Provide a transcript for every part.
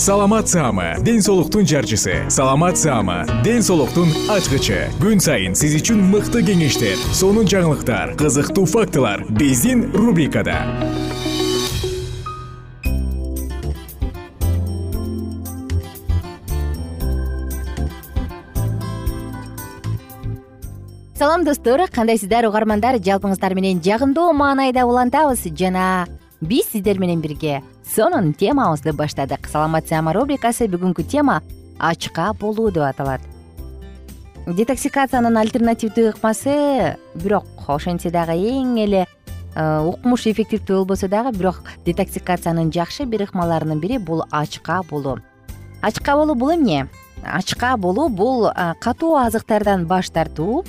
саламат саама ден соолуктун жарчысы. Саламат саама ден соолуктун ачкычы. Күн сайын сиз үчүн мыкты кеңештер сонун жаңылыктар кызыктуу фактылар биздин рубрикада. Салам достор. Кандайсыздар угармандар жалпыңыздар менен жагымдуу маанайда улантабыз жана биз сиздер менен бирге сонун темабызды баштадык. Саламатсыама рубрикасы бүгүнкү тема ачка болуу деп аталат. Детоксикациянын альтернативдүү ыкмасы бирок ошентсе дагы эң эле э, укмуш эффективдүү болбосо дагы бирок детоксикациянын жакшы бир ыкмаларынын бири бул ачка болуу ачка болуу бул эмне? Ачка болуу бул э, катуу азыктардан баш тартуу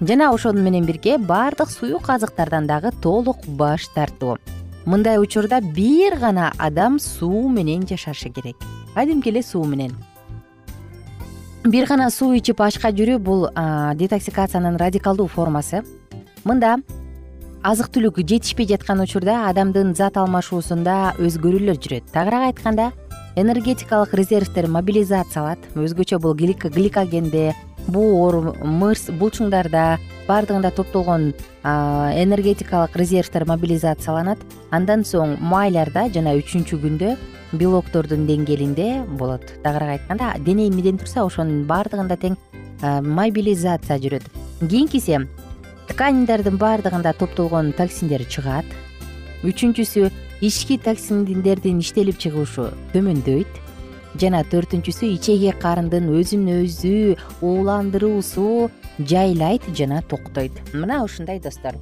жана ошону менен бирге баардык суюк азыктардан дагы толук баш тартуу мындай учурда бир гана адам суу менен жашашы керек. Кадимки эле суу менен. Бир гана суу ичип ачка жүрүү бул детоксикациянын радикалдуу формасы. Мында азык түлүк жетишпей жаткан учурда адамдын зат алмашуусунда өзгөрүүлөр жүрөт. Тагыраак айтканда энергетикалык резервдер мобилизацияланат өзгөчө бул гликогенде боор мырс булчуңдарда баардыгында топтолгон энергетикалык резервдер мобилизацияланат. Андан соң майларда жана үчүнчү күндө белоктордун деңгээлинде болот. Тагыраак айтканда дене эмнеден турса ошонун баардыгында тең мобилизация жүрөт. Кийинкиси тканидердин баардыгында топтолгон токсиндер чыгат. Үчүнчүсү ички токсиндердин иштелип чыгышы төмөндөйт жана төртүнчүсү ичеги карындын өзүн өзү ууландыруусу жайлайт жана токтойт. Мына ушундай достор.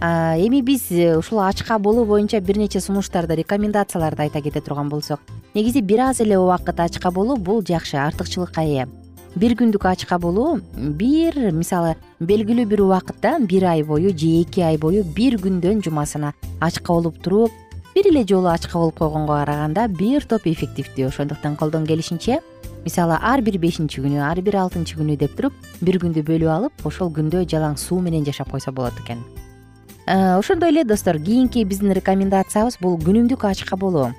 Эми биз э, ушул ачка болуу боюнча бир нече сунуштарды рекомендацияларды айта кете турган болсок негизи бир аз эле убакыт ачка болуу бул жакшы артыкчылыкка ээ. Бир күндүк ачка болуу бир мисалы белгилүү бир убакытта бир ай бою же эки ай бою бир күндөн жумасына ачка болуп туруп бир эле жолу ачка болуп койгонго караганда бир топ эффективдүү. Ошондуктан колдон келишинче мисалы ар бир бешинчи күнү ар бир алтынчы күнү деп туруп бир күндү бөлүп алып ошол күндө жалаң суу менен жашап койсо болот экен. Э, ошондой эле достор кийинки биздин рекомендациябыз бул күнүмдүк ачка болуу.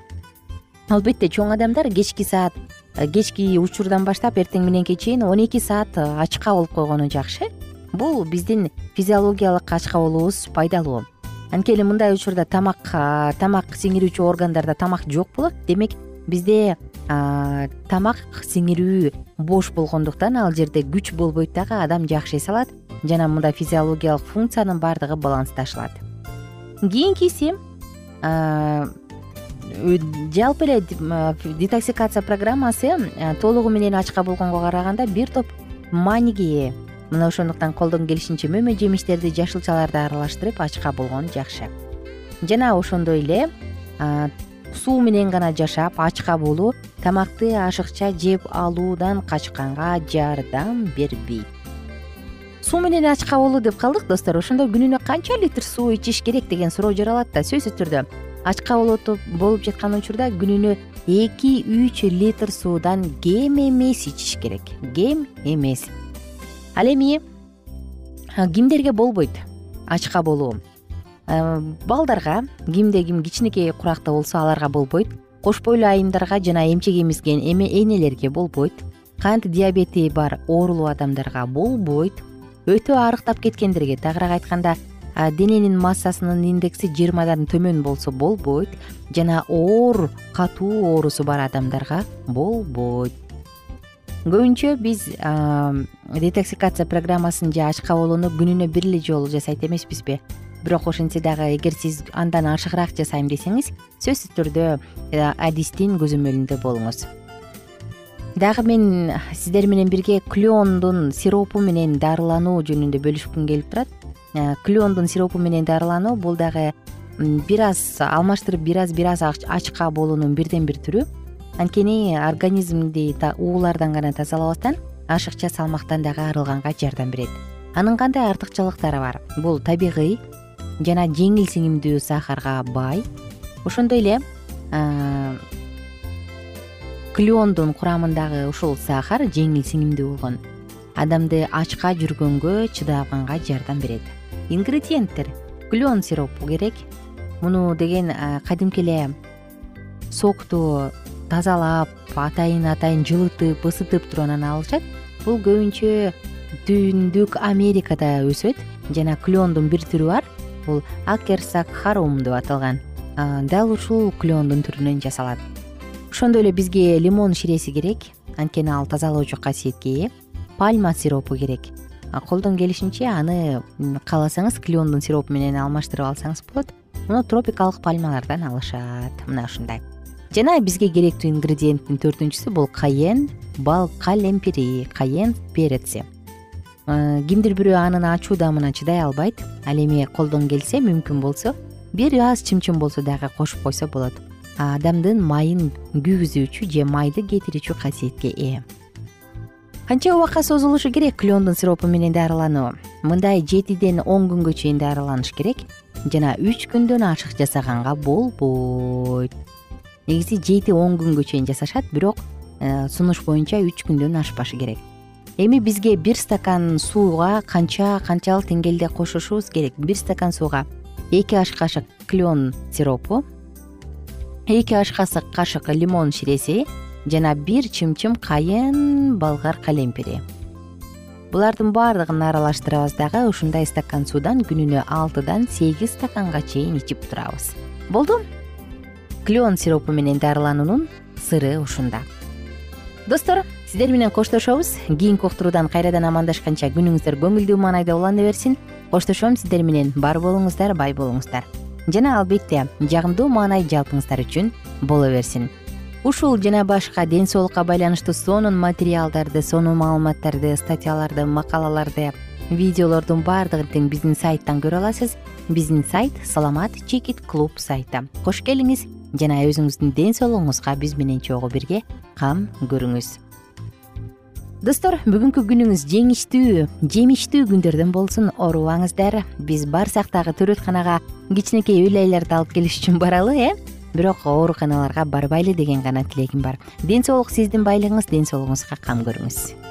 Албетте чоң адамдар кечки саат э, кечки учурдан баштап эртең мененки чейин он эки саат ачка болуп койгону жакшы. Бул биздин физиологиялык ачка болуубуз пайдалуу анткени мындай учурда тамак тамак сиңирүүчү органдарда тамак жок болот. Демек бизде тамак сиңирүү бош болгондуктан ал жерде күч болбойт дагы адам жакшы эс алат жана мындай физиологиялык функциянын баардыгы балансташылат кийинкиси жалпы эле детоксикация программасы толугу менен ачка болгонго караганда бир топ мааниге мына ошондуктан колдон келишинче мөмө жемиштерди жашылчаларды аралаштырып ачка болгон жакшы. Жана ошондой эле суу менен гана жашап ачка болуу тамакты ашыкча жеп алуудан качканга жардам бербейт суу менен ачка болуу деп калдык достор. Ошондо күнүнө канча литр суу ичиш керек деген суроо жаралат да сөзсүз түрдө ачка болуп жаткан учурда күнүнө эки үч литр суудан кем эмес ичиш керек. Кем эмес ал эми кимдерге болбойт ачка болуу балдарга кимде ким кичинекей куракта болсо аларга болбойт. Кош бойлуу айымдарга жана эмчек эмизген энелерге болбойт. Кант диабети бар оорулуу адамдарга болбойт. Өтө арыктап кеткендерге тагыраак айтканда дененин массасынын индекси жыйырмадан төмөн болсо болбойт. Жана оор катуу оорусу бар адамдарга болбойт көбүнчө биз детоксикация программасын же ачка болууну күнүнө бир эле жолу жасайт эмеспизби? Бирок ошентсе дагы эгер сиз андан ашыгыраак жасайм десеңиз сөзсүз түрдө э, адистин көзөмөлүндө болуңуз. Дагы мен сиздер менен бирге клеондун сиропу менен дарылануу жөнүндө бөлүшкүм келип турат. Э, клеондун сиропу менен дарылануу бул дагы бир аз алмаштырып бир аз бир аз ачка болуунун бирден бир түрү анткени организмди уулардан гана тазалабастан ашыкча салмактан дагы арылганга жардам берет. Анын кандай артыкчылыктары бар? Бул табигый жана жеңил сиңимдүү сахарга бай. Ошондой эле клеондун курамындагы ушул сахар жеңил сиңимдүү болгон. Адамды ачка жүргөнгө чыдаганга жардам берет. Ингредиенттер. Клеон сиропу керек. Муну деген кадимки эле сокту тазалап атайын атайын жылытып ысытып туруп анан алышат. Бул көбүнчө түндүк америкада өсөт жана клеондун бир түрү бар. Бул акерсак харум деп аталган. Дал ушул клеондун түрүнөн жасалат. Ошондой эле бизге лимон ширеси керек. Анткени ал тазалоочу касиетке ээ. Пальма сиропу керек. Колдон келишинче аны кааласаңыз клеондун сиропу менен алмаштырып алсаңыз болот. Муну тропикалык пальмалардан алышат. Мына ушундай жана бизге керектүү ингредиенттин төртүнчүсү бул каен бал калемпири каен переци Э, кимдир бирөө анын ачуу даамына чыдай албайт ал эми колдон келсе мүмкүн болсо бир аз чымчым болсо дагы кошуп койсо болот. Адамдын майын күйгүзүүчү же майды кетирүүчү касиетке ээ. Канча убакка созулушу керек клеондун сиропу менен дарылануу? Мындай жетиден он күнгө чейин дарыланыш керек жана үч күндөн ашык жасаганга болбойт негизи жети он күнгө чейин жасашат бирок э, сунуш боюнча үч күндөн ашпашы керек. Эми бизге бир стакан сууга канча канчалык деңгээлде кошушубуз керек? Бир стакан сууга эки аш кашык клеон сиропу эки аш кашык лимон ширеси жана бир чымчым кайын болгар калемпири булардын баардыгын аралаштырабыз дагы ушундай стакан суудан күнүнө алтыдан сегиз стаканга чейин ичип турабыз. Болду клеон сиропу менен дарылануунун сыры ушунда. Достор сиздер менен коштошобуз. Кийинки уктуруудан кайрадан амандашканча күнүңүздөр көңүлдүү маанайда улана берсин. Коштошом сиздер менен бар болуңуздар бай болуңуздар. Жана албетте жагымдуу маанай жалпыңыздар үчүн боло берсин. Ушул жана башка ден соолукка байланыштуу сонун материалдарды сонун маалыматтарды статьяларды макалаларды видеолордун баардыгын тең биздин сайттан көрө аласыз. Биздин сайт саламат чекит клуб сайты. Кош келиңиз жана өзүңүздүн ден соолугуңузга биз менен чогуу бирге кам көрүңүз. Достор бүгүнкү күнүңүз жеңиштүү жемиштүү күндөрдөн болсун оорубаңыздар. Биз барсак дагы төрөтканага кичинекей үй лайларды алып келиш үчүн баралы э? Бирок ооруканаларга барбайлы деген гана тилегим бар. Ден соолук сиздин байлыгыңыз ден соолугуңузга кам көрүңүз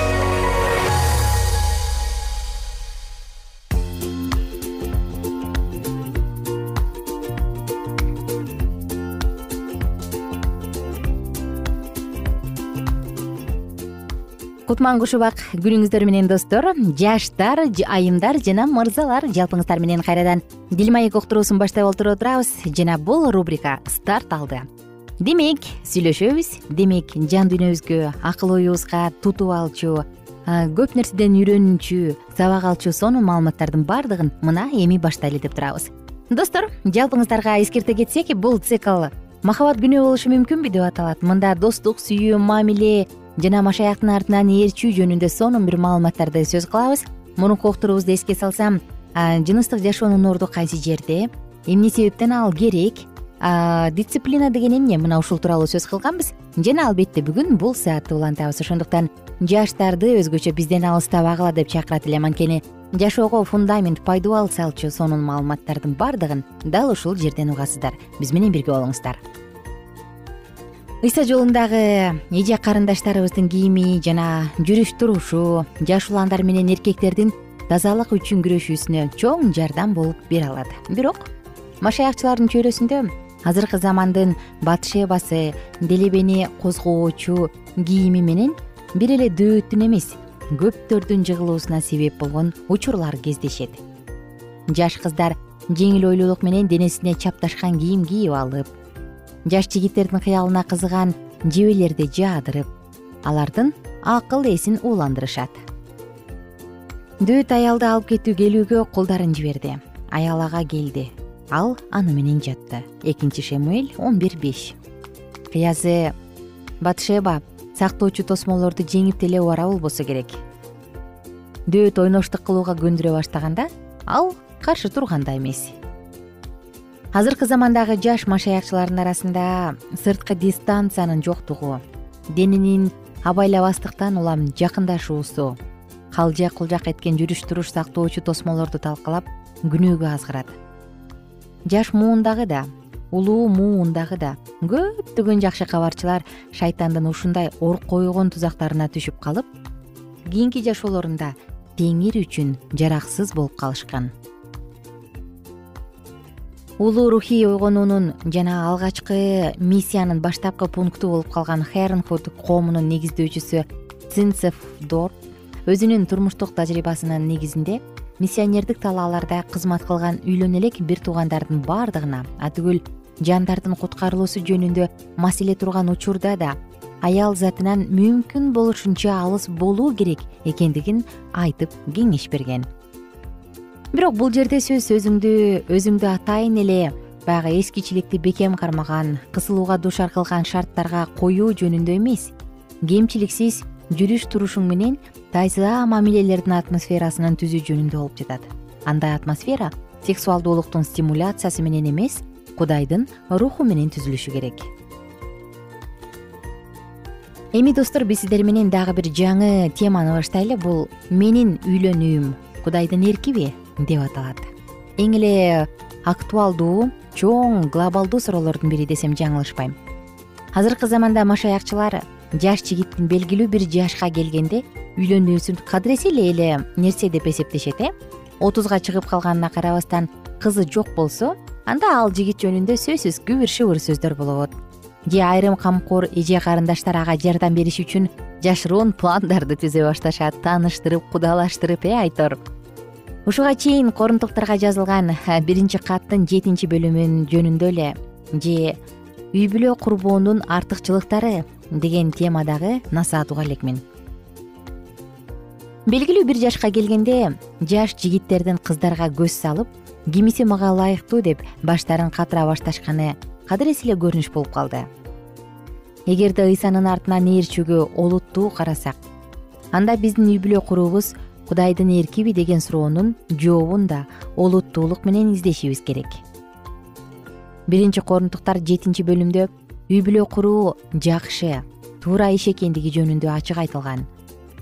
кутман кушубак күнүңүздөр менен достор жаштар айымдар жана мырзалар жалпыңыздар менен кайрадан. Дил маек уктуруусун баштай олтуруп турабыз жана бул рубрика старт алды демек сүйлөшөбүз демек жан дүйнөбүзгө акыл оюбузга тутуп алчу көп нерседен үйрөнүүчү сабак алчу сонун маалыматтардын баардыгын мына эми баштайлы деп турабыз. Достор жалпыңыздарга эскерте кетсек бул цикл махабат күнөө болушу мүмкүнбү? деп аталат. Мында достук сүйүү мамиле жана машаяктын артынан ээрчүү жөнүндө сонун бир маалыматтарды сөз кылабыз. Мурунку уктуруубузду эске салсам жыныстык жашоонун орду кайсы жерде? Эмне себептен ал керек? Дисциплина деген эмне? Мына ушул тууралуу сөз кылганбыз. Жана албетте бүгүн бул саатты улантабыз. Ошондуктан жаштарды өзгөчө бизден алыстабагыла деп чакырат элем анткени жашоого фундамент пайдубал салчу сонун маалыматтардын баардыгын дал ушул жерден угасыздар. Биз менен бирге болуңуздар ыйса жолундагы эже карындаштарыбыздын кийими жана жүрүш турушу жаш уландар менен эркектердин тазалык үчүн күрөшүүсүнө чоң жардам болуп бере алат. Бирок машаякчылардын чөйрөсүндө азыркы замандын батшебасы делебени козгоочу кийими менен бир эле дөөттүн эмес көптөрдүн жыгылуусуна себеп болгон учурлар кездешет. Жаш кыздар жеңил ойлуулук менен денесине чапташкан кийим кийип алып жаш жигиттердин кыялына кызыган жебелерди жаадырып алардын акыл эсин ууландырышат дөөт аялды алып кетүү келүүгө кулдарын жиберди. Аял ага келди. Ал аны менен жатты. Экинчи шемуэль он бир беш кыязы батшеба сактоочу тосмолорду жеңип деле убара болбосо керек. Дөөт ойноштук кылууга көндүрө баштаганда ал каршы турган да эмес азыркы замандагы жаш машаякчылардын арасында сырткы дистанциянын жоктугу дененин абайлабастыктан улам жакындашуусу калжа кулжак эткен жүрүш туруш сактоочу тосмолорду талкалап күнөөгө азгырат. Жаш муундагы да улуу муундагы да көптөгөн жакшы кабарчылар шайтандын ушундай ор койгон тузактарына түшүп калып кийинки жашоолорунда теңир үчүн жараксыз болуп калышкан улуу рухий ойгонуунун жана алгачкы миссиянын баштапкы пункту болуп калган хернхуд коомунун негиздөөчүсү цинцев дор өзүнүн турмуштук тажрыйбасынын негизинде миссионердик талааларда кызмат кылган үйлөнө элек бир туугандардын баардыгына атүгүл жандардын куткарылуусу жөнүндө маселе турган учурда да аял затынан мүмкүн болушунча алыс болуу керек экендигин айтып кеңеш берген бирок бул жерде сөз өзүңдү өзүңдү атайын эле. Баягы эскичиликти бекем кармаган кысылууга дуушар кылган шарттарга коюу жөнүндө эмес. Кемчиликсиз жүрүш турушуң менен тайза мамилелердин атмосферасынын түзүү жөнүндө болуп жатат. Андай атмосфера сексуалдуулуктун стимуляциясы менен эмес кудайдын руху менен түзүлүшү керек. Эми достор биз сиздер менен дагы бир жаңы теманы баштайлы. Бул менин үйлөнүүм кудайдын эркиби деп аталат. Эң эле актуалдуу чоң глобалдуу суроолордун бири десем жаңылышпайм. Азыркы заманда машаякчылар жаш жигиттин белгилүү бир жашка келгенде үйлөнүүсүн кадыреси эле эле нерсе деп эсептешет э? Отузга чыгып калганына карабастан кызы жок болсо анда ал жигит жөнүндө сөзсүз күбүр шыбыр сөздөр болот. Же айрым камкор эже карындаштар ага жардам бериш үчүн жашыруун пландарды түзө башташат тааныштырып кудалаштырып э айтор ушуга чейин корунтуктарга жазылган биринчи каттын жетинчи бөлүмүн жөнүндө эле же үй бүлө курбоонун артыкчылыктары деген темадагы насаат уга элекмин белгилүү бир жашка келгенде жаш жигиттердин кыздарга көз салып кимиси мага ылайыктуу деп баштарын катыра башташканы кадыресе эле көрүнүш болуп калды. Эгерде ыйсанын артынан ээрчүүгө олуттуу карасак анда биздин үй бүлө куруубуз кудайдын эркиби деген суроонун жообун да олуттуулук менен издешибиз керек. Биринчи корунтуктар жетинчи бөлүмдө үй бүлө куруу жакшы туура иш экендиги жөнүндө ачык айтылган.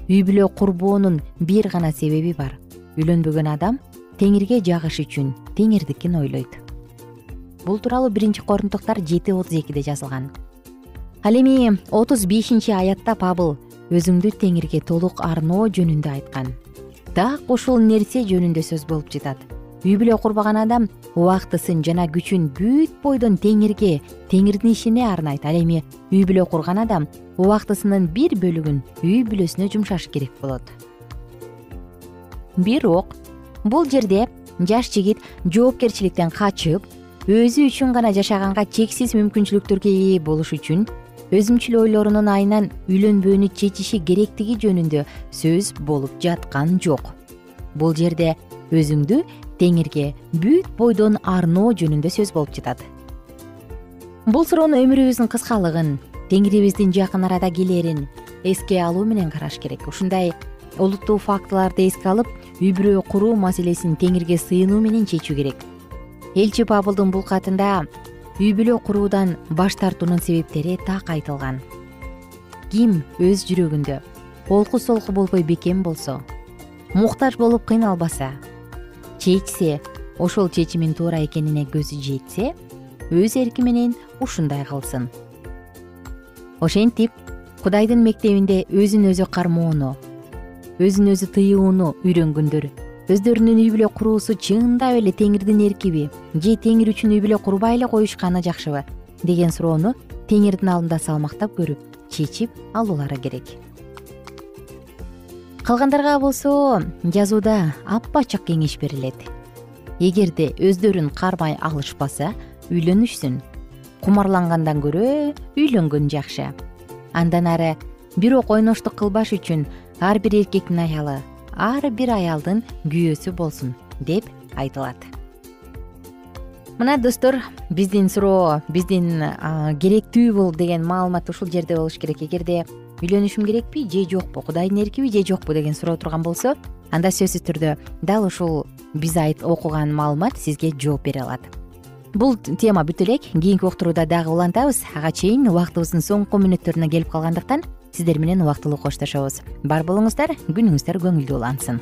Үй бүлө курбоонун бир гана себеби бар. Үйлөнбөгөн адам теңирге жагыш үчүн теңирдикин ойлойт бул тууралуу биринчи корунтуктар жети отуз экиде жазылган ал эми отуз бешинчи аятта пабыл өзүңдү теңирге толук арноо жөнүндө айткан так ушул нерсе жөнүндө сөз болуп жатат. Үй бүлө курбаган адам убактысын жана күчүн бүт бойдон теңирге теңирдин ишине арнайт. Ал эми үй бүлө курган адам убактысынын бир бөлүгүн үй бүлөсүнө жумшашы керек болот. Бирок бул жерде жаш жигит жоопкерчиликтен качып өзү үчүн гана жашаганга чексиз мүмкүнчүлүктөргө ээ болуш үчүн өзүмчүл ойлорунун айынан үйлөнбөөнү чечиши керектиги жөнүндө сөз болуп жаткан жок. Бул жерде өзүңдү теңирге бүт бойдон арноо жөнүндө сөз болуп жатат. Бул суроону өмүрүбүздүн кыскалыгын теңирибиздин жакын арада келерин эске алуу менен караш керек. Ушундай олуттуу фактыларды эске алып үй бүлө куруу маселесин теңирге сыйынуу менен чечүү керек. Элчи пабылдын бул катында үй бүлө куруудан баш тартуунун себептери так айтылган. Ким өз жүрөгүндө олку солку болбой бекем болсо муктаж болуп кыйналбаса чечсе ошол чечимин туура экенине көзү жетсе өз эрки менен ушундай кылсын. Ошентип кудайдын мектебинде өзүн өзү кармоону өзүн өзү тыюуну үйрөнгөндөр өздөрүнүн үй бүлө куруусу чындап эле теңирдин эркиби. Же теңир үчүн үй бүлө курбай эле коюшканы жакшыбы? Деген суроону теңирдин алдында салмактап көрүп чечип алуулары керек. Калгандарга болсо жазууда апачык кеңеш берилет. Эгерде өздөрүн кармай алышпаса үйлөнүшсүн. Кумарлангандан көрө үйлөнгөн жакшы. Андан ары бирок ойноштук кылбаш үчүн ар бир эркектин аялы ар бир аялдын күйөөсү болсун деп айтылат. Мына достор биздин суроо биздин керектүүбү деген маалымат ушул жерде болуш керек. Эгерде үйлөнүшүм керекпи же жокпу кудайдын эркиби же жокпу деген суроо турган болсо анда сөзсүз түрдө дал ушул биз окуган маалымат сизге жооп бере алат. Бул тема бүтө элек кийинки уктурууда дагы улантабыз. Ага чейин убактыбыздын соңку мүнөттөрүнө келип калгандыктан сиздер менен убактылуу коштошобуз. Бар болуңуздар күнүңүздөр көңүлдүү улансын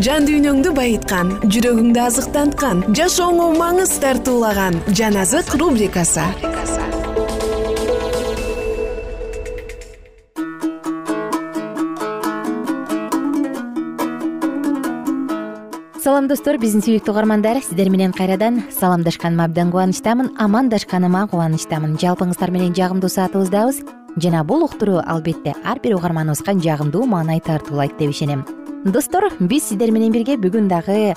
жан дүйнөңдү байыткан жүрөгүңдү азыктанткан жашооңо маңыз тартуулаган жан азык рубрикасы. Салам достор биздин сүйүктүү угармандар. Сиздер менен кайрадан саламдашканыма абдан кубанычтамын амандашканыма кубанычтамын. Жалпыңыздар менен жагымдуу саатыбыздабыз жана бул уктуруу албетте ар бир угарманыбызга жагымдуу маанай тартуулайт деп ишенем. Достор биз сиздер менен бирге бүгүн дагы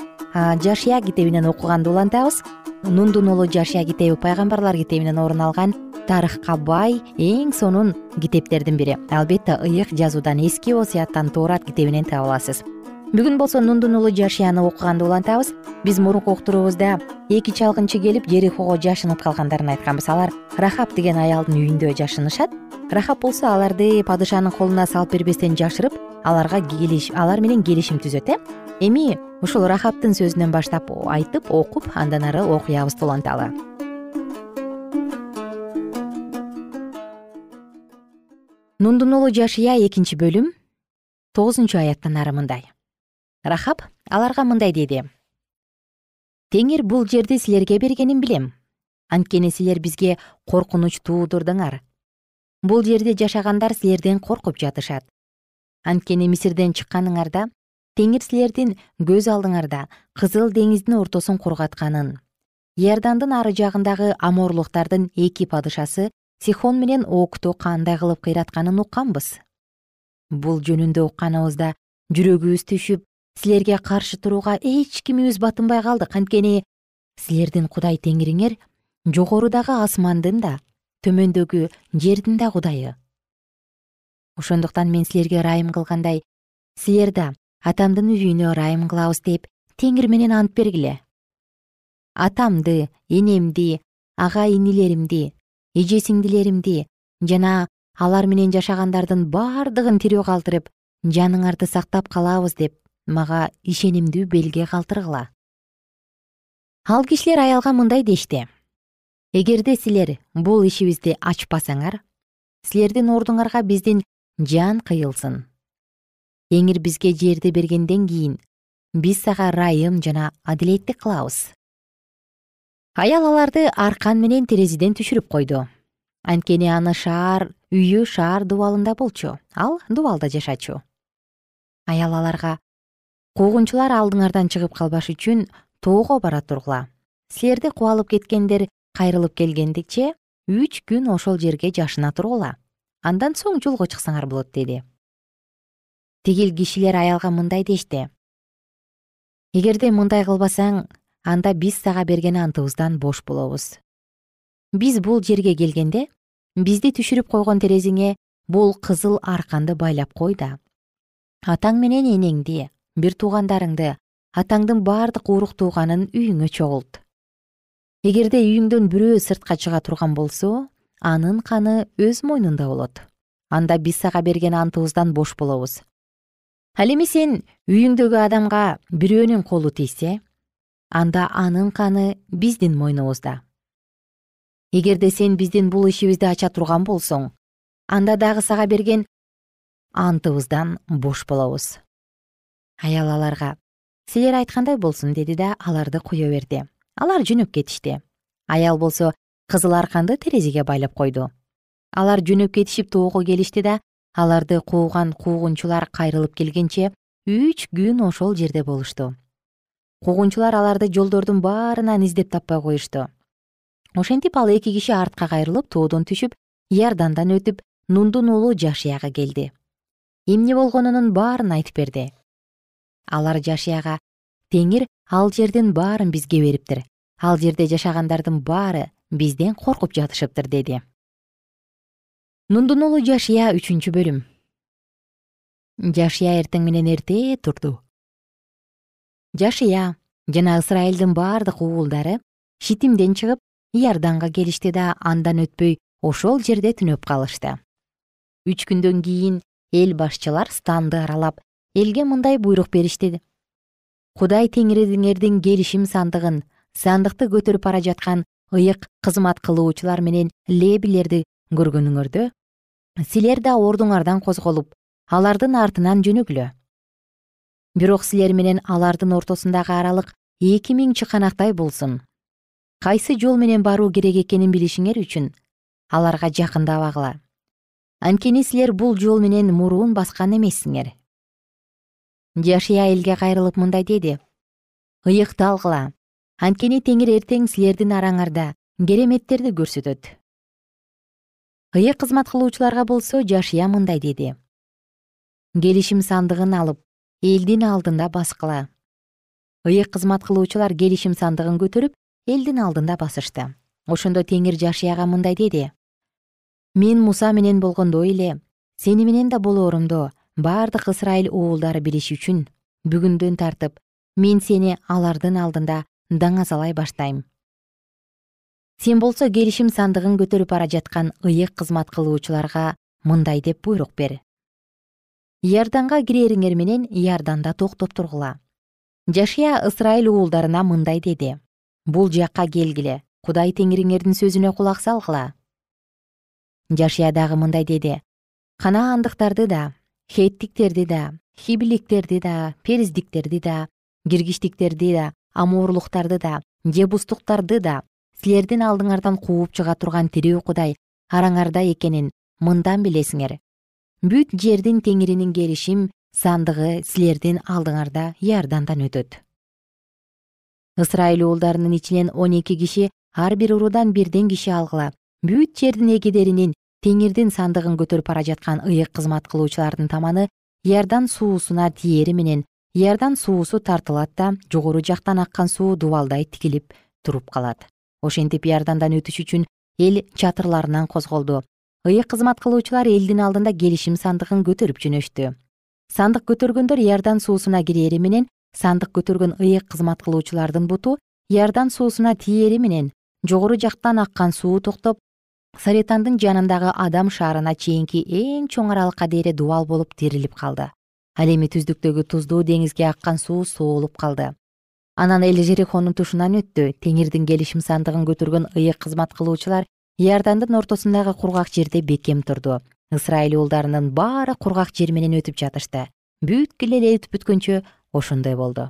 жашия китебинен окуганды улантабыз. Нундун уулу жашия китеби пайгамбарлар китебинен орун алган тарыхка бай эң сонун китептердин бири. Албетте ыйык жазуудан эски осуяттан тоорат китебинен таба аласыз бүгүн болсо нундун уулу жашияны окуганды улантабыз. Биз мурунку уктуруубузда эки чалгынчы келип жерихого жашынып калгандарын айтканбыз. Алар рахап деген аялдын үйүндө жашынышат. Рахап болсо аларды падышанын колуна салып бербестен жашырып аларга алар менен келишим түзөт э? Эми ушул рахаптын сөзүнөн баштап айтып окуп андан ары окуябызды уланталы нундун уулу жашия экинчи бөлүм тогузунчу аяттан ары мындай рахап аларга мындай деди. Теңир бул жерди силерге бергенин билем. Анткени силер бизге коркунуч туудурдуңар. Бул жерде жашагандар силерден коркуп жатышат. Анткени мисирден чыкканыңарда теңир силердин көз алдыңарда кызыл деңиздин ортосун кургатканын. Иордандын ары жагындагы аморлуктардын эки падышасы сихон менен окту кандай кылып кыйратканын укканбыз. Бул жөнүндө укканыбызда жүрөгүбүз түшүп силерге каршы турууга эч кимибиз батынбай калдык. Анткени силердин кудай теңириңер жогорудагы асмандын да төмөндөгү жердин да кудайы. Ошондуктан мен силерге ырайым кылгандай силер да атамдын үйүнө ырайым кылабыз деп теңир менен ант бергиле. Атамды энемди ага инилеримди эже сиңдилеримди жана алар менен жашагандардын бардыгын тирүү калтырып жаныңарды сактап калабыз деп мага ишенимдүү белге калтыргыла ал кишилер аялга мындай дешти. Эгерде силер бул ишибизди ачпасаңар силердин ордуңарга биздин жан кыйылсын. Теңир бизге жерди бергенден кийин биз сага ырайым жана адилеттик кылабыз. Аял аларды аркан менен терезеден түшүрүп койду. Анткени аны шаар үйү шаар дубалында болчу. Ал дубалда жашачу. Аял аларга куугунчулар алдыңардан чыгып калбаш үчүн тоого бара тургула. Силерди кубалып кеткендер кайрылып келгендиче үч күн ошол жерге жашына тургула. Андан соң жолго чыксаңар болот деди. Тигил кишилер аялга мындай дешти. Эгерде мындай кылбасаң анда биз сага берген антыбыздан бош болобуз. Биз бул жерге келгенде бизди түшүрүп койгон терезеңе бул кызыл арканды байлап кой да. Атаң менен энеңди бир туугандарыңды атаңдын бардык урук тууганын үйүңө чогулт. Эгерде үйүңдөн бирөө сыртка чыга турган болсо анын каны өз мойнунда болот. Анда биз сага берген антыбыздан бош болобуз. Ал эми сен үйүңдөгү адамга бирөөнүн колу тийсе анда анын каны биздин мойнубузда эгерде сен биздин бул ишибизди ача турган болсоң анда дагы сага берген антыбыздан бош болобуз аял аларга силер айткандай болсун деди да аларды кое берди. Алар жөнөп кетишти. Аял болсо кызыл арканды терезеге байлап койду. Алар жөнөп кетишип тоого келишти да аларды кууган куугунчулар кайрылып келгенче үч күн ошол жерде болушту. Куугунчулар аларды жолдордун баарынан издеп таппай коюшту. Ошентип ал эки киши артка кайрылып тоодон түшүп иордандан өтүп нундун уулу жашияга келди. Эмне болгонунун баарын айтып берди алар жашияга теңир ал жердин баарын бизге бериптир. Ал жерде жашагандардын баары бизден коркуп жатышыптыр деди. Нундун уулу жашия үчүнчү бөлүм. Жашия эртең менен эрте турду. Жашия жана ысрайылдын бардык уулдары шитимден чыгып иорданга келишти да андан өтпөй ошол жерде түнөп калышты. Үч күндөн кийин эл башчылар станды аралап элге мындай буйрук беришти кудай теңириңердин келишим сандыгын сандыкты көтөрүп бара жаткан ыйык кызмат кылуучулар менен лебилерди көргөнүңөрдө силер да ордуңардан козголуп алардын артынан жөнөгүлө бирок силер менен алардын ортосундагы аралык эки миң чыканактай болсун. Кайсы жол менен баруу керек экенин билишиңер үчүн аларга жакындабагыла анткени силер бул жол менен мурун баскан эмессиңер жашия элге кайрылып мындай деди. Ыйыкталгыла анткени теңир эртең силердин араңарда кереметтерди көрсөтөт ыйык кызмат кылуучуларга болсо жашыя мындай деди. Келишим сандыгын алып элдин алдында баскыла ыйык кызмат кылуучулар келишим сандыгын көтөрүп элдин алдында басышты. Ошондо теңир жашияга мындай деди. Мен муса менен болгондой эле сени менен да болоорумду бардык ысрайыл уулдары билиши үчүн бүгүндөн тартып мен сени алардын алдында даңазалай баштайм. Сен болсо келишим сандыгын көтөрүп бара жаткан ыйык кызмат кылуучуларга мындай деп буйрук бер. Иорданга кирериңер менен иорданда токтоп тургула. Жашия ысрайыл уулдарына мындай деди. Бул жакка келгиле кудай теңириңердин сөзүнө кулак салгыла. Жашия дагы мындай деди. Канаандыктарды да хеттиктерди да хибиликтерди да периздиктерди да киргиштиктерди да амоорлуктарды да жебустуктарды да силердин алдыңардан кууп чыга турган тирүү кудай араңарда экенин мындан билесиңер. Бүт жердин теңиринин келишим сандыгы силердин алдыңарда иордандан өтөт. Ысрайыл уулдарынын ичинен он эки киши ар бир уруудан бирден киши алгыла. Бүт жердин эгедеринин теңирдин сандыгын көтөрүп бара жаткан ыйык кызмат кылуучулардын таманы иордан суусуна тиери менен иордан суусу тартылат да жогору жактан аккан суу дубалдай тигилип туруп калат. Ошентип иордандан өтүш үчүн эл чатырларынан козголду. Ыйык кызмат кылуучулар элдин алдында келишим сандыгын көтөрүп жөнөштү. Сандык көтөргөндөр иордан суусуна кирери менен сандык көтөргөн ыйык кызмат кылуучулардын буту иордан суусуна тиери менен жогору жактан аккан суу токтоп саретандын жанындагы адам шаарына чейинки эң чоң аралыкка дээре дубал болуп терилип калды. Ал эми түздүктөгү туздуу деңизге аккан суу соолуп калды. Анан эл жерихонун тушунан өттү. Теңирдин келишим сандыгын көтөргөн ыйык кызмат кылуучулар иордандын ортосундагы кургак жерде бекем турду ысрайыл уулдарынын баары кургак жер менен өтүп жатышты. Бүткүл эле өтүп бүткөнчө ошондой болду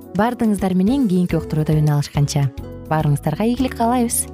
баардыгыңыздар менен кийинки уктурууда үн алышканча. Баарыңыздарга ийгилик каалайбыз